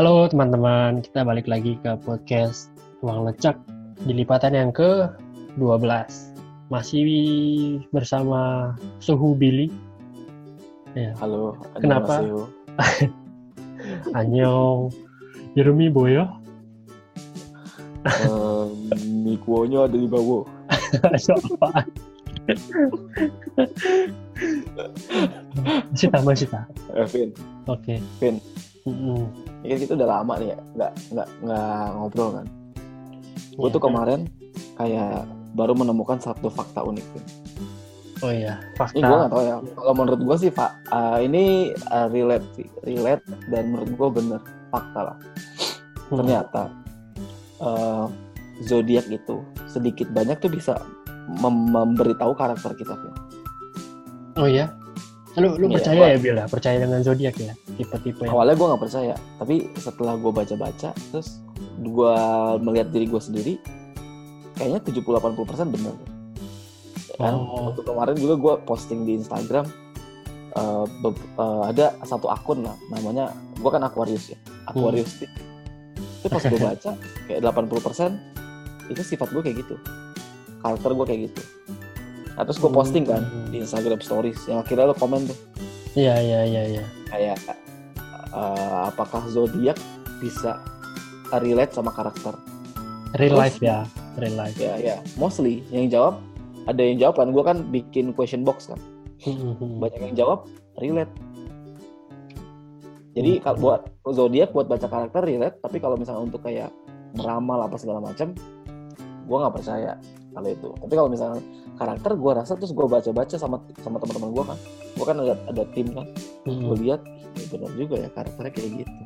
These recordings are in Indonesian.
Halo teman-teman, kita balik lagi ke podcast Ruang Lecak di lipatan yang ke-12. Masih bersama Suhu Billy. Ya. Halo, Kenapa? Anyong Jeremy Boyo. Mikuonya ada di bawah. Ada apaan? masih tak. Eh, Vin, Oke. Vin, Mm-mm. Ini kan kita udah lama nih ya, nggak nggak nggak ngobrol kan. Gue Iya, tuh kemarin kayak baru menemukan satu fakta unik. Vin. Oh iya, Ini fakta. gue nggak tahu ya. Kalau menurut gue sih, Pak, eh, ini eh, relate sih, relate dan menurut gue bener fakta lah. Hmm. Ternyata eh, zodiak itu sedikit banyak tuh bisa mem- memberitahu karakter kita, Vin. Oh iya? Lu, lu Iya, percaya gua- ya Bil ya? Percaya dengan zodiak ya? Tipe-tipe awalnya gue nggak percaya tapi setelah gue baca-baca terus gue melihat diri gue sendiri kayaknya 70-80% bener Ya kan Oh. waktu kemarin juga gue posting di Instagram be- eh, ada satu akun lah namanya gue kan Aquarius ya Aquarius itu pas gue baca kayak 80% itu sifat gue kayak gitu karakter gue kayak gitu nah, terus gue posting kan Hmm. di Instagram Stories yang akhirnya lo komen tuh Iya, iya, iya, iya. kayak eh, apakah zodiak bisa relate sama karakter Real Terus? life ya, real life. ya ya mostly yang jawab ada yang jawab kan gue kan bikin question box kan Hmm. banyak yang jawab relate jadi kalau buat zodiak buat baca karakter relate tapi kalau misalnya untuk kayak meramal apa segala macam gue nggak percaya kalau itu tapi kalau misalnya karakter gue rasa terus gue baca-baca sama sama teman-teman gue kan. Gue kan ada ada tim kan. Hmm. gue lihat ya benar juga ya karakternya kayak gitu.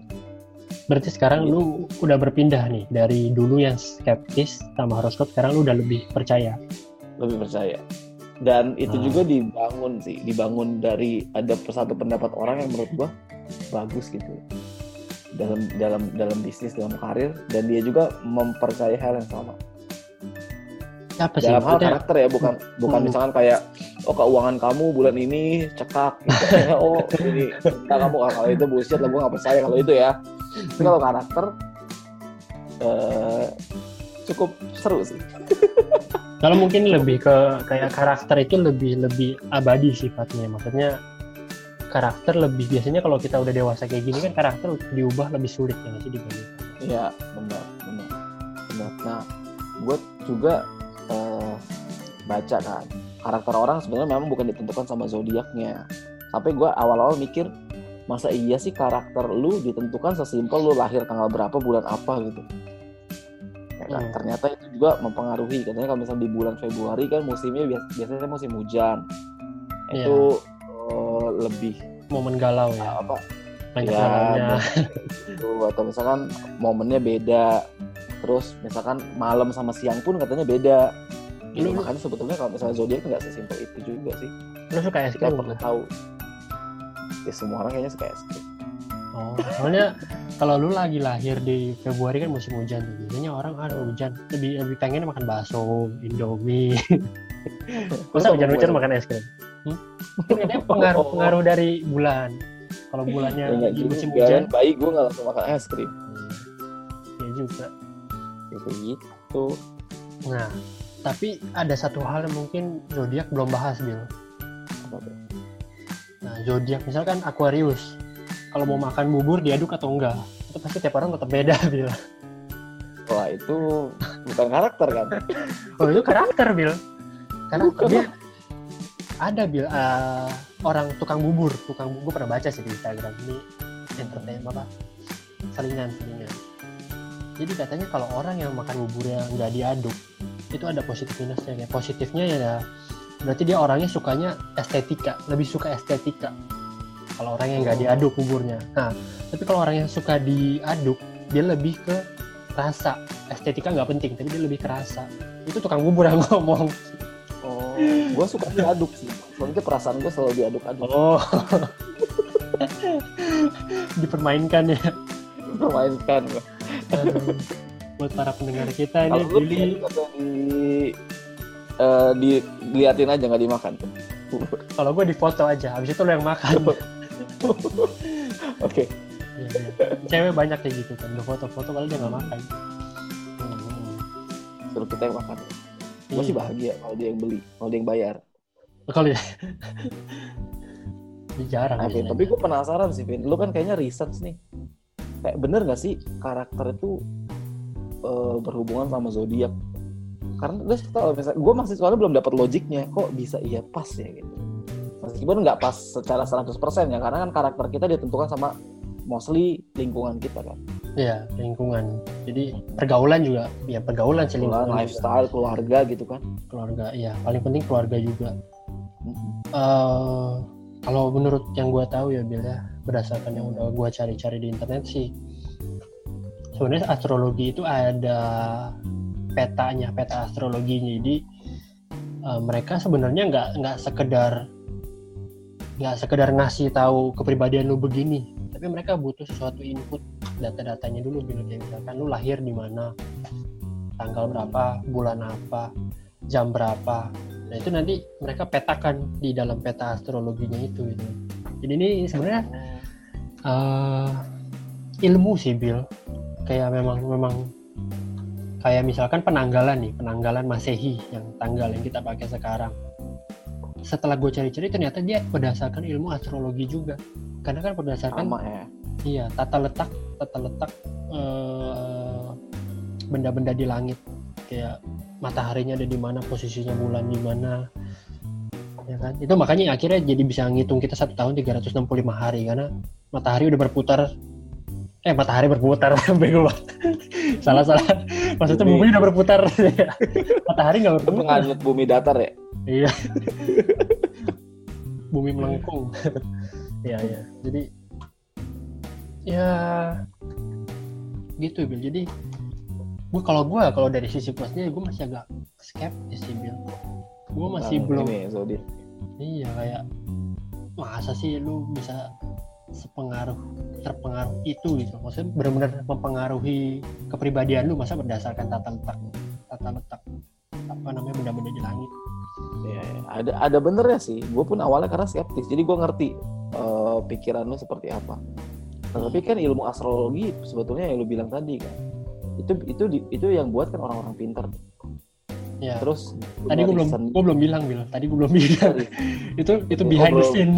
Berarti sekarang lu udah berpindah nih dari dulu yang skeptis sama horoskop sekarang lu udah lebih percaya. lebih percaya. Dan itu Ah. juga dibangun sih dibangun dari ada satu pendapat orang yang menurut gua bagus gitu. Dalam dalam dalam bisnis dalam karir dan dia juga mempercayai hal yang sama Apa sih? dalam hal karakter ya bukan bukan Hmm. misalkan kayak oh keuangan kamu bulan ini cekak gitu. oh ini entah kamu ah, kalau itu bullshit lah gua nggak percaya kalau itu ya tapi kalau karakter eh, cukup seru sih kalau mungkin lebih ke kayak karakter itu lebih lebih abadi sifatnya. Maksudnya karakter lebih biasanya kalau kita udah dewasa kayak gini kan karakter diubah lebih sulit ya sih dibanding. Iya, benar, benar, benar. Nah, gue juga eh, baca kan, karakter orang sebenarnya memang bukan ditentukan sama zodiaknya. Sampai gue awal-awal mikir, masa iya sih karakter lu ditentukan sesimpel lu lahir tanggal berapa, bulan apa gitu. Ya kan? Hmm. Ternyata itu juga mempengaruhi. Katanya kalau misalnya di bulan Februari kan musimnya bias- biasanya musim hujan. Iya. Itu eh, lebih Momen galau ya. apa Ya, gitu atau misalkan momennya beda terus misalkan malam sama siang pun katanya beda gitu. Lu- makanya sebetulnya kalau misalnya zodiak nggak sesimpel itu juga sih Lu suka es kita krim perlu tahu ya semua orang kayaknya suka es krim Oh, soalnya kalau lu lagi lahir di Februari kan musim hujan tuh. Biasanya orang ada hujan lebih lebih pengen makan bakso, Indomie. Masa hujan-hujan makan es krim? Hmm? Katanya pengaruh pengaruh dari bulan. Kalau bulannya ya, di musim hujan, bayi gue nggak langsung makan es krim ya juga. Gitu gitu Nah, tapi ada satu hal yang mungkin zodiak belum bahas, Bil. apa tuh Nah, zodiak misalkan Aquarius. Kalau mau makan bubur diaduk atau enggak? Itu pasti tiap orang tetap beda, Bil. wah itu bukan karakter kan Oh itu karakter Bil. Karena Bukan dia ada Bil eh, orang tukang bubur, tukang bubur pernah baca sih di Instagram ini entertainment apa salingan salingan. Jadi katanya kalau orang yang makan bubur yang nggak diaduk itu ada positif minusnya. Kayak positifnya ya berarti dia orangnya sukanya estetika, lebih suka estetika. Kalau orang yang nggak diaduk buburnya. Nah, tapi kalau orang yang suka diaduk dia lebih ke rasa. Estetika nggak penting, tapi dia lebih ke rasa itu tukang bubur yang ngomong oh gue suka diaduk sih soalnya perasaan gue selalu diaduk-aduk oh dipermainkan ya permainkan gue Aduh. buat para pendengar kita ini kalau Billy atau di di- diliatin aja nggak dimakan kalau gue di foto aja habis itu lo yang makan Oke. Iya, iya. Cewek banyak kayak gitu kan. Udah foto-foto kalau dia nggak makan. Hmm. Suruh kita yang makan. Gue sih Iya. bahagia kalau dia yang beli, kalau dia yang bayar. Kalau ya. Jarang. Nah, tapi gue penasaran sih, Vin. Lu kan kayaknya research nih. Kayak bener gak sih karakter itu eh, berhubungan sama zodiak? Karena gue kalau misalnya gue masih soalnya belum dapat logiknya, kok bisa iya pas ya gitu. Meskipun nggak pas secara 100% ya, karena kan karakter kita ditentukan sama mostly lingkungan kita kan. Iya, lingkungan. Jadi pergaulan juga, ya pergaulan sih Lingkungan, lingkungan juga. lifestyle, keluarga gitu kan. keluarga. Iya, paling penting keluarga juga. Mm-mm. eh kalau menurut yang gue tahu ya Bill ya berdasarkan yang udah gue cari-cari di internet sih. Sebenarnya astrologi itu ada petanya peta astrologinya. Jadi eh, mereka sebenarnya nggak nggak sekedar nggak sekedar ngasih tahu kepribadian lu begini. Tapi mereka butuh sesuatu input data-datanya dulu kayak misalkan lu lahir di mana tanggal berapa bulan apa jam berapa. Nah itu nanti mereka petakan di dalam peta astrologinya itu gitu. Jadi ini sebenarnya eh, ilmu sih Bill. Kayak memang memang kayak misalkan penanggalan nih, penanggalan Masehi yang tanggal yang kita pakai sekarang. Setelah gue cari-cari ternyata dia berdasarkan ilmu astrologi juga. Karena kan berdasarkan Sama ya. Iya, tata letak, tata letak eh, benda-benda di langit. Kayak mataharinya ada di mana, posisinya bulan di mana. Ya kan? Itu makanya akhirnya jadi bisa ngitung kita satu tahun 365 hari karena matahari udah berputar eh matahari berputar bego banget. salah salah maksudnya Bumi. bumi udah berputar matahari nggak berputar penganut bumi datar ya. Iya. Bumi melengkung. Iya, iya. Jadi ya gitu Bill. Jadi gue kalau gue kalau dari sisi plusnya gue masih agak skeptis sih Bill. Gue masih Tentang belum Ini ya, iya kayak masa sih lu bisa sepengaruh terpengaruh itu gitu maksudnya benar-benar mempengaruhi kepribadian lu masa berdasarkan tata letak tata letak apa namanya benda-benda di langit iya. ada ada benernya sih. Gue pun awalnya karena skeptis, jadi gue ngerti eh, pikiran lu seperti apa. Nah, tapi kan ilmu astrologi sebetulnya yang lu bilang tadi kan, itu itu itu yang buat kan orang-orang pintar. ya Terus tadi gue belum gue belum bilang bilang tadi gue belum bilang itu itu behind the belum. scene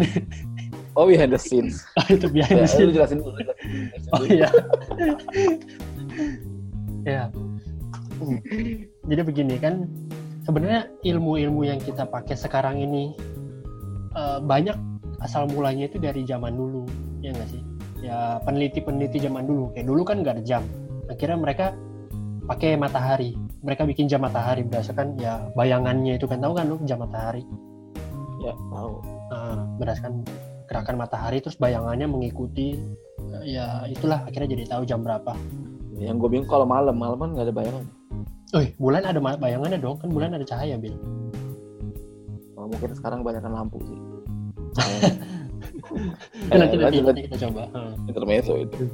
Oh behind the scenes. itu behind ya, the lu jelasin dulu. jelasin oh iya. Ya. Jadi begini kan sebenarnya ilmu-ilmu yang kita pakai sekarang ini eh, banyak asal mulanya itu dari zaman dulu ya nggak sih? Ya peneliti-peneliti zaman dulu. Kayak dulu kan nggak ada jam. Akhirnya mereka pakai matahari. Mereka bikin jam matahari berdasarkan ya bayangannya itu kan. Tahu kan lu jam matahari? Ya, tahu. Nah, berdasarkan gerakan matahari terus bayangannya mengikuti eh, ya itulah akhirnya jadi tahu jam berapa. Yang gue bingung kalau malam, malam kan nggak ada bayangan. Oh, bulan ada bayangannya dong, kan bulan ada cahaya, Bil. Oh, mungkin sekarang kebanyakan lampu sih. Nanti, Eh, nanti, lanjut, nanti kita coba. Intermezzo itu.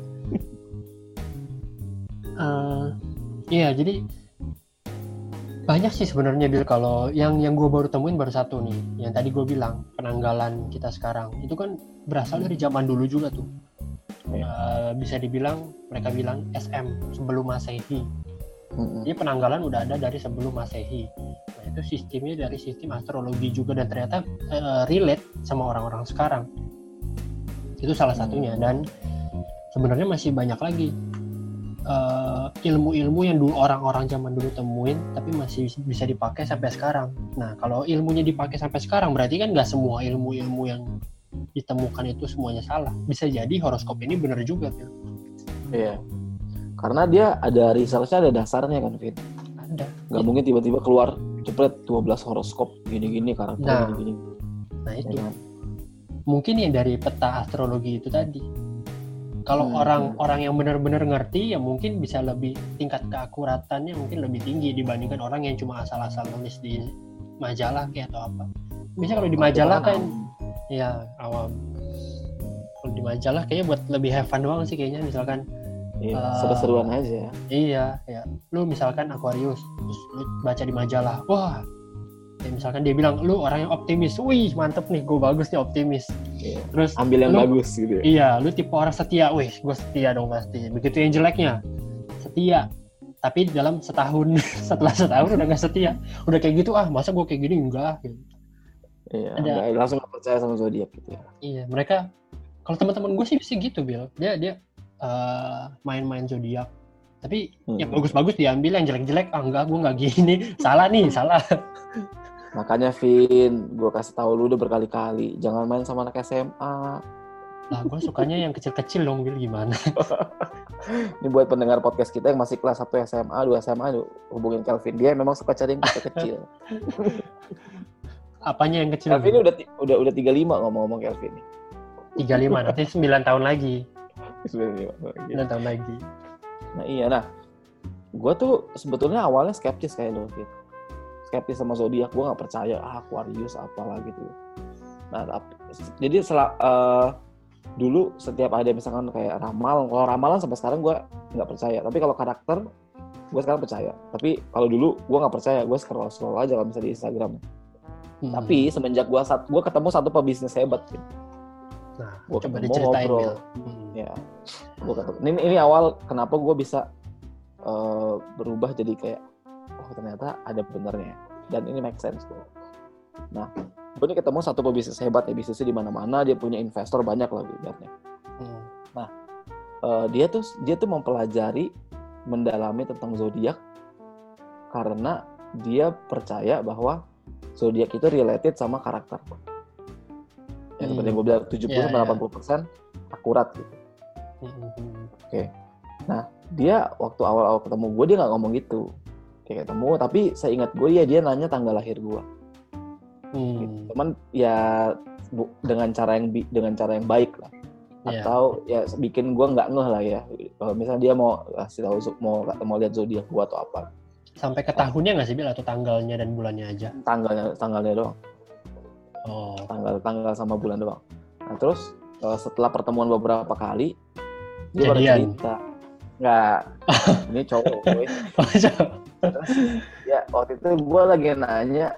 Eh, iya, jadi banyak sih sebenarnya Bil kalau yang yang gue baru temuin baru satu nih, yang tadi gue bilang penanggalan kita sekarang itu kan berasal dari zaman dulu juga tuh. Iya. Eh, bisa dibilang mereka bilang SM sebelum masehi. Jadi penanggalan udah ada dari sebelum Masehi. Nah, itu sistemnya dari sistem astrologi juga dan ternyata eh, relate sama orang-orang sekarang. Itu salah satunya dan sebenarnya masih banyak lagi eh, ilmu-ilmu yang dulu orang-orang zaman dulu temuin tapi masih bisa dipakai sampai sekarang. Nah, kalau ilmunya dipakai sampai sekarang berarti kan nggak semua ilmu-ilmu yang ditemukan itu semuanya salah. Bisa jadi horoskop ini benar juga, Phil. Iya. Karena dia ada researchnya, ada dasarnya kan, Fit. Ada. Nggak mungkin tiba-tiba keluar cepet 12 horoskop gini-gini karakter Nah. gini-gini. Nah, Ya itu. kan? mungkin yang dari peta astrologi itu tadi. Kalau Hmm. orang-orang yang benar-benar ngerti ya mungkin bisa lebih tingkat keakuratannya mungkin lebih tinggi dibandingkan orang yang cuma asal-asal nulis di majalah kayak atau apa. Biasanya kalau di majalah kan ya awam. Kalau di majalah kayaknya buat lebih have fun doang sih kayaknya misalkan Iya, Eh, seru-seruan aja. iya ya lu misalkan Aquarius terus lu baca di majalah wah Kayak misalkan dia bilang lu orang yang optimis, wih mantep nih, gue bagus nih optimis. Iya. Terus ambil yang Lu- bagus gitu ya iya, lu tipe orang setia, wih gue setia dong pasti. Begitu yang jeleknya, setia. Tapi dalam setahun, setelah setahun udah gak setia. Udah kayak gitu ah, masa gue kayak gini enggak. Gitu. iya ada- nggak- langsung percaya sama zodiak gitu ya Iya, mereka kalau teman-teman gue sih bisa gitu, Bill. Dia dia eh, main-main zodiak. Tapi Hmm. yang bagus-bagus diambil, yang jelek-jelek ah enggak, gue nggak gini. salah nih, salah. Makanya Vin gue kasih tahu lu udah berkali-kali jangan main sama anak SMA Lah, gue sukanya yang kecil-kecil dong, Bill. Gimana? ini buat pendengar podcast kita yang masih kelas 1 SMA 2 SMA aduh, hubungin Kelvin dia memang suka cari yang kecil-kecil Apanya yang kecil? Kelvin ini udah udah udah 35 ngomong-ngomong Kelvin 35, nanti 9 tahun lagi. 35. 9 tahun lagi. Nah iya, nah gue tuh sebetulnya awalnya skeptis kayak lo, gitu. Skeptis sama zodiak, gue nggak percaya ah Aquarius apalah gitu. Nah jadi sel- eh, dulu setiap ada misalkan kayak ramal, kalau ramalan sampai sekarang gue nggak percaya. Tapi kalau karakter gue sekarang percaya. Tapi kalau dulu gue nggak percaya, gue scroll scroll aja kalau misalnya di Instagram. Hmm. Tapi semenjak gue sat, gue ketemu satu pebisnis hebat, gitu. nah, gua coba ketemu diceritain, ngobrol. Bill. Hmm. ya gue ketemu ini, ini awal kenapa gue bisa eh, berubah jadi kayak oh ternyata ada benernya. Dan ini make sense tuh nah gue ini ketemu satu pebisnis hebat ya bisnisnya di mana-mana dia punya investor banyak lah ibaratnya. Hmm. Eh, dia tuh dia tuh mempelajari mendalami tentang zodiak karena dia percaya bahwa zodiak itu related sama karakter. Ya seperti yang gue bilang 70 Iya, sampai iya. 80 persen akurat gitu. Hmm, hmm, hmm. dia waktu awal-awal ketemu gue dia nggak ngomong gitu kayak ketemu. Tapi saya ingat gue ya dia nanya tanggal lahir gue Hmm. cuman ya bu- dengan cara yang bi- dengan cara yang baik lah. Iya. atau ya bikin gue nggak ngeh lah ya. Kalau misalnya dia mau kasih tahu mau mau lihat zodiak gue atau apa. Sampai ke tahunnya nggak sih, Bill? Atau tanggalnya dan bulannya aja? tanggalnya tanggalnya doang. Oh. tanggal tanggal sama bulan doang. Nah terus eh, setelah pertemuan beberapa kali dia baru cerita. Nggak. Ini cowok gue ya waktu itu gue lagi nanya.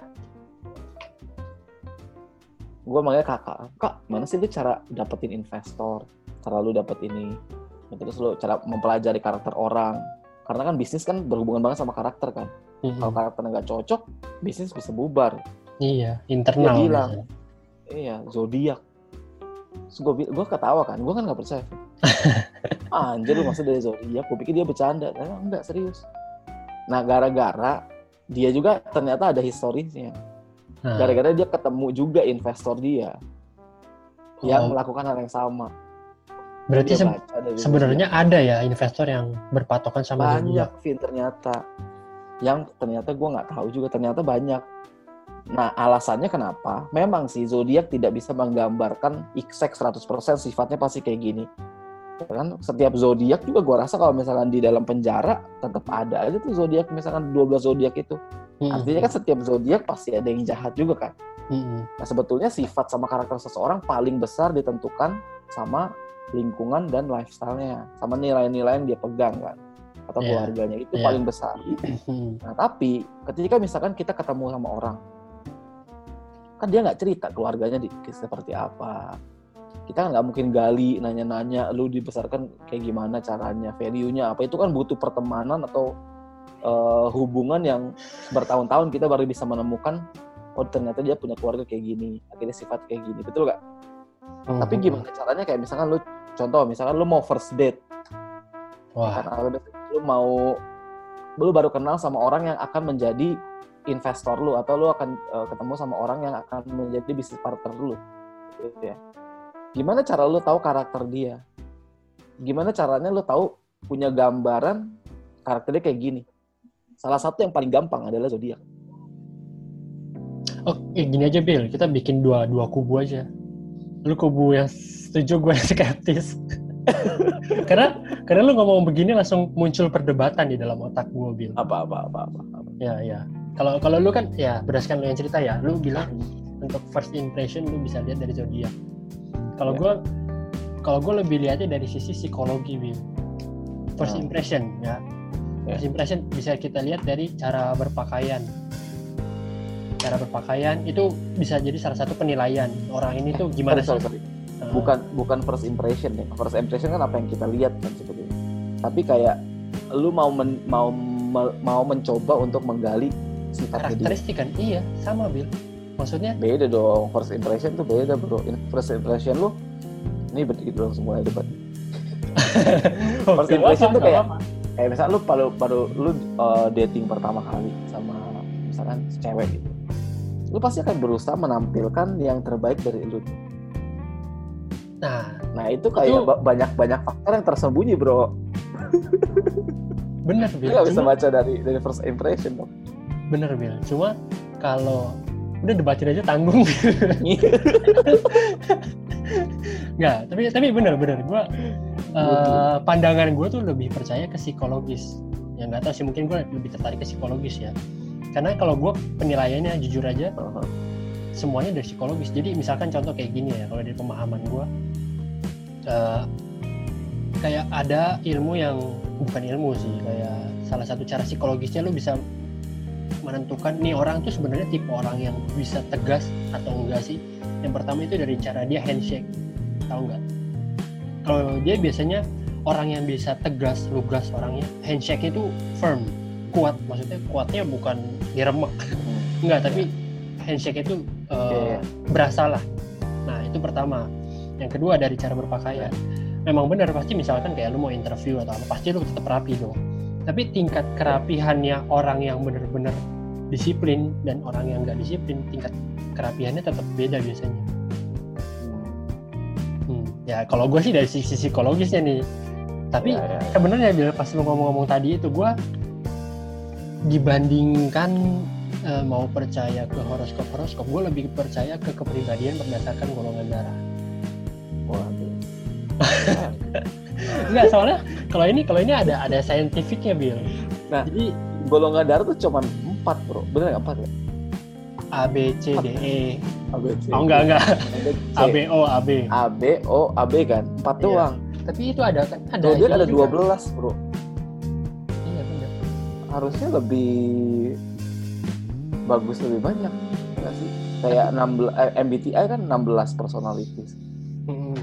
Gue manggil kakak. Kak mana sih lu cara dapetin investor? Cara lu dapet ini? Terus lu cara mempelajari karakter orang? Karena kan bisnis kan berhubungan banget sama karakter kan. Hmm. kalau karakternya nggak cocok bisnis bisa bubar. Iya, internal. Dia bilang. biasanya. iya zodiak. Terus gue gue ketawa kan. Gue kan nggak percaya. Anjir lu maksud dari zodiak? Gue pikir dia bercanda. Ternyata enggak serius nah gara-gara dia juga ternyata ada historisnya Nah, gara-gara dia ketemu juga investor dia yang oh, melakukan hal yang sama. berarti se- sebenarnya ada ya investor yang berpatokan sama banyak. Vin ternyata yang ternyata gue nggak tahu juga ternyata banyak. Nah alasannya kenapa? Memang sih zodiak tidak bisa menggambarkan exact 100% sifatnya pasti kayak gini. Kan setiap zodiak juga gue rasa kalau misalkan di dalam penjara tetap ada aja tuh zodiak misalkan 12 zodiak itu. Hmm. Artinya kan setiap zodiak pasti ada yang jahat juga kan. Hmm. Nah, sebetulnya sifat sama karakter seseorang paling besar ditentukan sama lingkungan dan lifestyle-nya, sama nilai-nilai yang dia pegang kan, atau Iya, keluarganya itu iya. paling besar. Hmm. Nah, tapi ketika misalkan kita ketemu sama orang, kan dia nggak cerita keluarganya di, seperti apa. Kita kan nggak mungkin gali, nanya-nanya, lu dibesarkan kayak gimana caranya, value-nya apa. Itu kan butuh pertemanan atau eh, hubungan yang bertahun-tahun kita baru bisa menemukan, oh ternyata dia punya keluarga kayak gini, akhirnya sifat kayak gini, betul nggak? Hmm. Tapi gimana caranya kayak misalkan lu, contoh misalkan lu mau first date, Wah, lu mau lu baru kenal sama orang yang akan menjadi investor lu atau lu akan eh, ketemu sama orang yang akan menjadi bisnis partner lu gitu ya gimana cara lu tahu karakter dia gimana caranya lu tahu punya gambaran karakternya kayak gini salah satu yang paling gampang adalah zodiak oh eh, gini aja Bill, kita bikin dua dua kubu aja. Lu kubu yang setuju, gue yang skeptis. karena karena lu ngomong begini langsung muncul perdebatan di dalam otak gue Bill. apa apa apa apa, apa. Ya ya. Kalau kalau lu kan ya berdasarkan lu yang cerita ya, lu bilang untuk first impression lu bisa lihat dari zodiak. Kalau Ya. gue kalau gue lebih lihatnya dari sisi psikologi Bill. First Hmm. impression ya. Ya. First impression bisa kita lihat dari cara berpakaian. cara berpakaian itu bisa jadi salah satu penilaian orang ini tuh gimana sorry, sih sorry, sorry. Uh, bukan bukan first impression ya first impression kan apa yang kita lihat kan sebetulnya tapi kayak lu mau men, mau mau mencoba untuk menggali dia karakteristik kan iya sama Bill maksudnya? Beda dong first impression tuh beda bro. First impression lu ini berarti dong semua debat First impression tuh kayak- kayak misal lu baru baru lu uh, dating pertama kali sama misalkan cewek gitu. Lu pasti akan berusaha menampilkan yang terbaik dari lu. Nah nah itu kayak Itu- banyak banyak faktor yang tersembunyi bro. Bener lu Bill nggak bisa baca dari dari first impression dong. Bener Bill cuma kalau udah debatin aja tanggung. Nggak tapi tapi bener bener. Gue eh, pandangan gue tuh lebih percaya ke psikologis. Ya nggak tahu sih mungkin gue lebih tertarik ke psikologis ya. Karena kalau gue penilaiannya jujur aja semuanya dari psikologis. Jadi misalkan contoh kayak gini ya kalau dari pemahaman gue eh, kayak ada ilmu yang bukan ilmu sih kayak salah satu cara psikologisnya lu bisa menentukan nih orang tuh sebenarnya tipe orang yang bisa tegas atau enggak sih? Yang pertama itu dari cara dia handshake tahu nggak? Kalau dia biasanya orang yang bisa tegas lugas orangnya handshake itu firm kuat. Maksudnya kuatnya bukan diremek. Enggak tapi handshake itu uh, iya. berasa lah nah itu pertama. Yang kedua dari cara berpakaian. Memang benar pasti misalkan kayak lu mau interview atau apa pasti lu tetap rapi dong. Tapi tingkat kerapihannya orang yang benar-benar disiplin dan orang yang nggak disiplin tingkat kerapihannya tetap beda biasanya Hmm, ya kalau gue sih dari sisi psikologisnya nih tapi Ya, ya, ya. sebenarnya bila pas lu ngomong-ngomong tadi itu gue dibandingkan eh, mau percaya ke horoskop horoskop gue lebih percaya ke kepribadian berdasarkan golongan darah Waduh. Enggak soalnya kalau ini kalau ini ada ada saintifiknya Bill. Nah. jadi golongan darah tuh cuma empat bro bener nggak empat ya A B C D E. A B C Oh enggak enggak. A B O A B. A B O A B kan empat Iya. doang Tapi itu ada kan ada. Zodiac ada juga. 12 bro Iya benar. harusnya lebih bagus lebih banyak nggak sih kayak 16 eh, MBTI kan 16 personalities Mm-mm.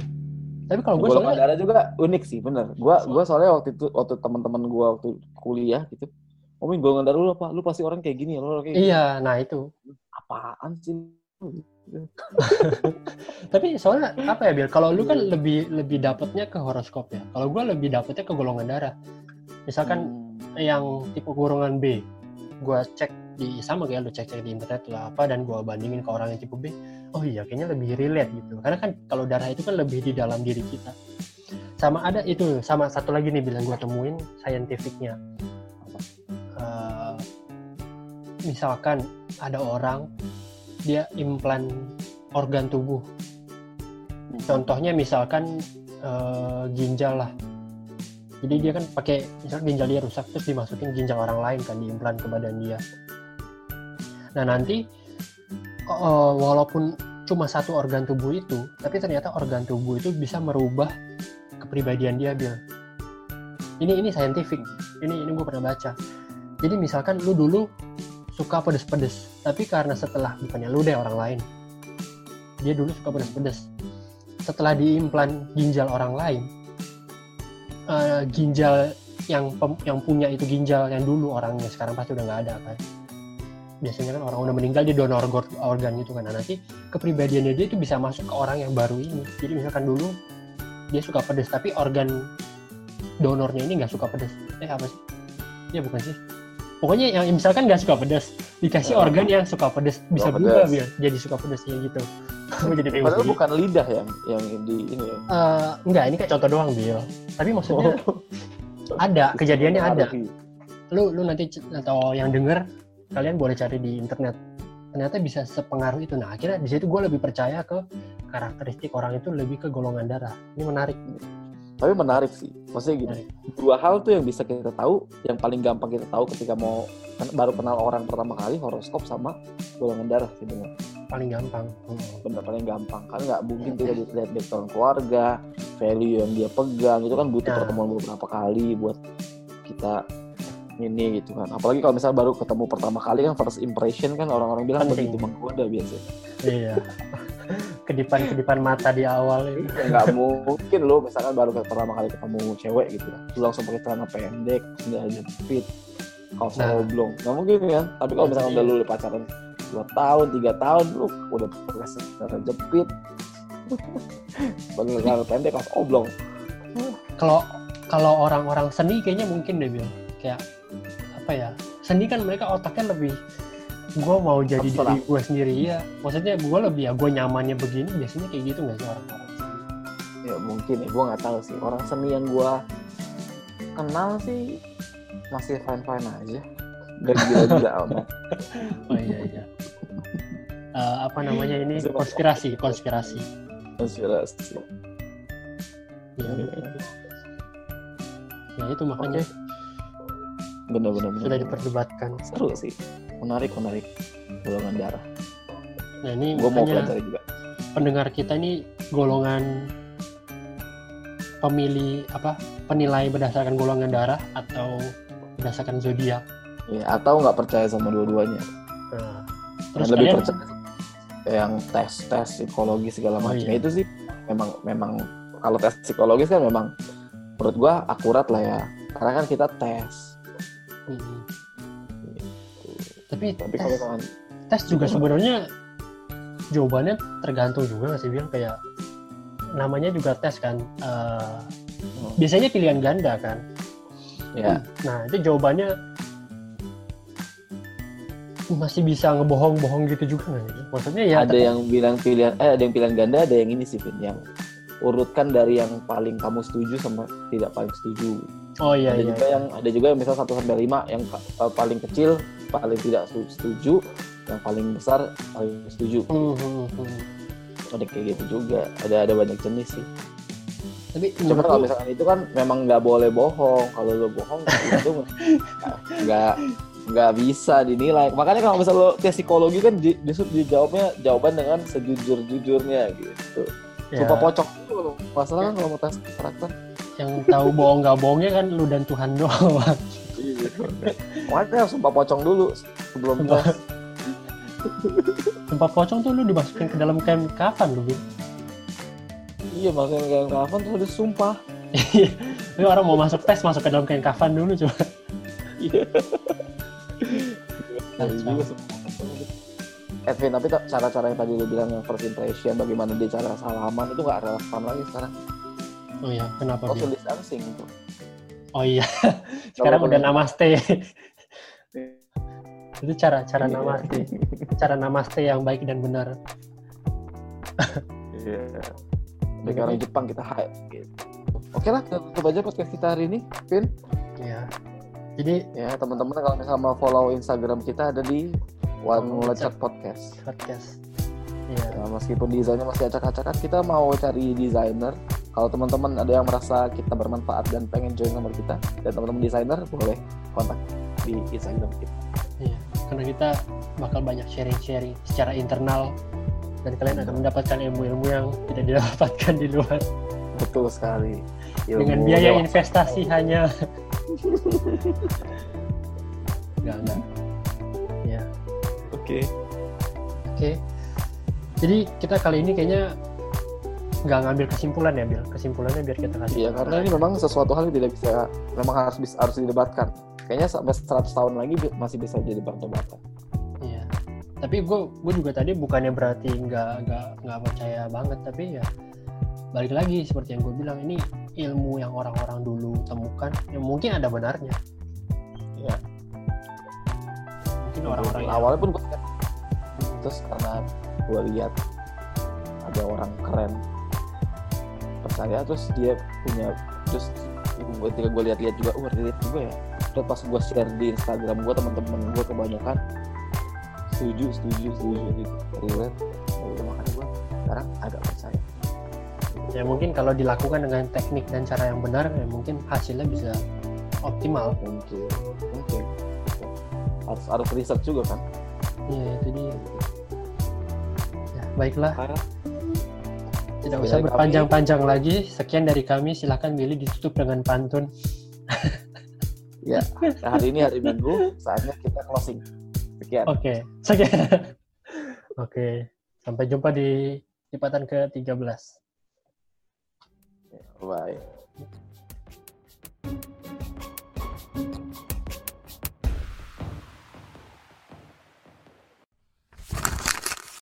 Tapi kalau gue soalnya darah juga unik sih bener gua gua soalnya waktu itu waktu teman-teman gua waktu kuliah gitu ngomongin golongan darah lu apa lu pasti orang kayak gini lu orang kayak gini. iya, nah itu. apaan sih Tapi soalnya apa ya Bill? Kalau lu kan lebih lebih dapetnya ke horoskop ya. Kalau gue lebih dapetnya ke golongan darah. Misalkan Hmm. yang tipe golongan B, gue cek di sama kayak lu cek cek di internet lah apa dan gue bandingin ke orang yang tipe B. Oh iya, kayaknya lebih relate gitu. Karena kan kalau darah itu kan lebih di dalam diri kita. Sama ada itu, sama satu lagi nih bilang gue temuin scientificnya. Eh, misalkan ada orang dia implan organ tubuh. Contohnya misalkan eh, ginjal lah. Jadi dia kan pakai misal ginjal dia rusak terus dimasukin ginjal orang lain kan diimplan ke badan dia. Nah nanti eh, walaupun cuma satu organ tubuh itu, tapi ternyata organ tubuh itu bisa merubah kepribadian dia, Bill. Ini ini scientific. Ini ini gue pernah baca. Jadi misalkan lu dulu suka pedes-pedes, tapi karena setelah bukannya lu deh orang lain, dia dulu suka pedes-pedes. Setelah diimplan ginjal orang lain, eh, ginjal yang pem- yang punya itu ginjal yang dulu orangnya sekarang pasti udah nggak ada kan? Biasanya kan orang udah meninggal dia donor organ gitu kan. Nah, nanti kepribadiannya dia itu bisa masuk ke orang yang baru ini. Jadi misalkan dulu dia suka pedes tapi organ donornya ini nggak suka pedes. Eh apa sih? Ya bukan sih pokoknya yang misalkan nggak suka pedes dikasih Ya. organ yang suka pedes bisa berubah biar jadi suka pedes ya gitu jadi Padahal sih. bukan lidah yang yang di ini ya. Eh, enggak ini kayak contoh doang Bill. Tapi maksudnya ada kejadiannya ada. lu lu nanti atau yang denger kalian boleh cari di internet. Ternyata bisa sepengaruh itu. Nah akhirnya di situ gue lebih percaya ke karakteristik orang itu lebih ke golongan darah. Ini menarik Tapi menarik sih. Maksudnya gini, dua hal tuh yang bisa kita tahu, yang paling gampang kita tahu ketika mau kan baru kenal orang pertama kali horoskop sama golongan darah sih bener. paling gampang Hmm. Bener paling gampang kan nggak mungkin kita lihat background keluarga, value yang dia pegang itu kan butuh Nah. pertemuan beberapa kali buat kita ini gitu kan apalagi kalau misalnya baru ketemu pertama kali kan first impression kan orang-orang bilang Penting. begitu menggoda biasanya iya kedipan-kedipan mata di awal itu Ya, nggak mungkin lo misalkan baru pertama kali ketemu cewek gitu. Kan lu langsung pakai celana pendek nggak jepit kaos Nah. oblong. Nggak mungkin kan tapi kalau misalkan Iya. udah lu pacaran dua tahun tiga tahun lu udah pakai celana jepit pakai celana pendek kaos oblong. Kalau kalau orang-orang seni kayaknya mungkin deh Bil kayak apa ya? Seni kan mereka otaknya lebih gue mau jadi Terserah. diri gue sendiri. Ya maksudnya gue lebih ya gue nyamannya begini biasanya kayak gitu nggak sih orang-orang? Ya mungkin ya gue nggak tahu sih. Orang seni yang gue kenal sih masih fine fine aja. Gak gila-gila amat. Oh iya iya. Eh, apa namanya ini? Konspirasi konspirasi. Konspirasi. Ya, ya itu makanya. Bener-bener sudah diperdebatkan. Seru sih menarik menarik. Golongan darah. Nah ini gue mau pelajari juga. pendengar kita ini golongan pemilih apa penilai berdasarkan golongan darah atau berdasarkan zodiak. ya atau nggak percaya sama dua-duanya. Nah, terus terus lebih percaya yang tes tes psikologi segala Oh, macam. iya. itu sih memang memang kalau tes psikologis kan memang menurut gue akurat lah ya. Karena kan kita tes. Mm. Tapi tapi tes, kalau kan tes juga sebenarnya jawabannya tergantung juga nggak sih bilang kayak namanya juga tes kan. Eh, Hmm. biasanya pilihan ganda kan. ya Nah itu jawabannya masih bisa ngebohong-bohong gitu juga nggak sih? Maksudnya ya ada yang bilang pilihan eh ada yang pilihan ganda ada yang ini sih Vin yang urutkan dari yang paling kamu setuju sama tidak paling setuju oh iya ada iya. juga yang ada juga yang misal 1 sampai 5 yang eh, paling kecil paling tidak setu- setuju yang paling besar paling setuju. Hmm, hmm, hmm. ada kayak gitu juga ada ada banyak jenis sih. Tapi cuma kalau misalkan itu kan memang nggak boleh bohong kalau lo bohong itu nggak- nggak bisa dinilai. Makanya kalau misal lo tes psikologi kan di, justru dijawabnya jawaban dengan sejujur jujurnya gitu. Ya, sumpah kalau masalah kan kalau mau tes karakter. Yang tahu bohong nggak bohongnya kan lu dan Tuhan doang. Iya. makanya sumpah pocong dulu sebelum Sumpah. tes Tempat pocong tuh lu dimasukin ke dalam kain kafan lu, Bin. iya makanya kayak kapan tuh udah sumpah Ini orang mau masuk tes masuk ke dalam kain kafan dulu coba. iya sumpah gitu. Edwin tapi cara-cara yang tadi lu bilang yang first impression bagaimana dia cara salaman itu nggak relevan lagi sekarang Oh iya, kenapa Bin? distancing itu Oh iya. Sekarang udah namaste. Itu cara cara Iya. namaste. Cara namaste yang baik dan benar. Iya. Dari orang Jepang kita hype gitu. Oke lah, kita tutup aja podcast kita hari ini, Vin. Iya. Jadi Ya, teman-teman kalau misalnya mau follow Instagram kita ada di One Lecet Podcast. podcast. Iya. Ya, meskipun desainnya masih acak-acakan, kita mau cari desainer. Kalau teman-teman ada yang merasa kita bermanfaat dan pengen join sama kita, dan teman-teman desainer boleh kontak di Instagram kita. Iya. Karena kita bakal banyak sharing-sharing secara internal dan kalian akan mendapatkan ilmu-ilmu yang tidak didapatkan di luar Betul sekali. dengan Ilmu biaya lewat- investasi hanya enggak enggak ya Oke. oke jadi kita kali ini kayaknya nggak ngambil kesimpulan ya Bil kesimpulannya biar kita kasih Iya, karena ini memang sesuatu hal yang tidak bisa, memang harus bisa, harus didebatkan. Kayaknya sampai 100 tahun lagi masih bisa jadi perdebatan. iya tapi gue gue juga tadi bukannya berarti nggak nggak nggak percaya banget tapi ya balik lagi seperti yang gue bilang ini ilmu yang orang-orang dulu temukan yang mungkin ada benarnya Iya. mungkin orang-orang yang awalnya pun gue terus karena gue lihat ada orang keren percaya terus dia punya terus ketika gue lihat-lihat juga wah lihat juga ya. Terus pas gue share di Instagram gue teman-teman gue kebanyakan setuju setuju setuju gitu. Relate. Ya udah makanya gue sekarang agak percaya. Ya mungkin kalau dilakukan dengan teknik dan cara yang benar ya mungkin hasilnya bisa optimal. Mungkin. Mungkin. Harus harus research juga kan? Iya itu dia. Ya, baiklah. Karena tidak usah berpanjang-panjang lagi sekian dari kami silahkan Billy ditutup dengan pantun Ya, hari ini hari Minggu, saatnya kita closing. Sekian. Oke, sekian. Oke, sampai jumpa di lipatan ke-13. Bye.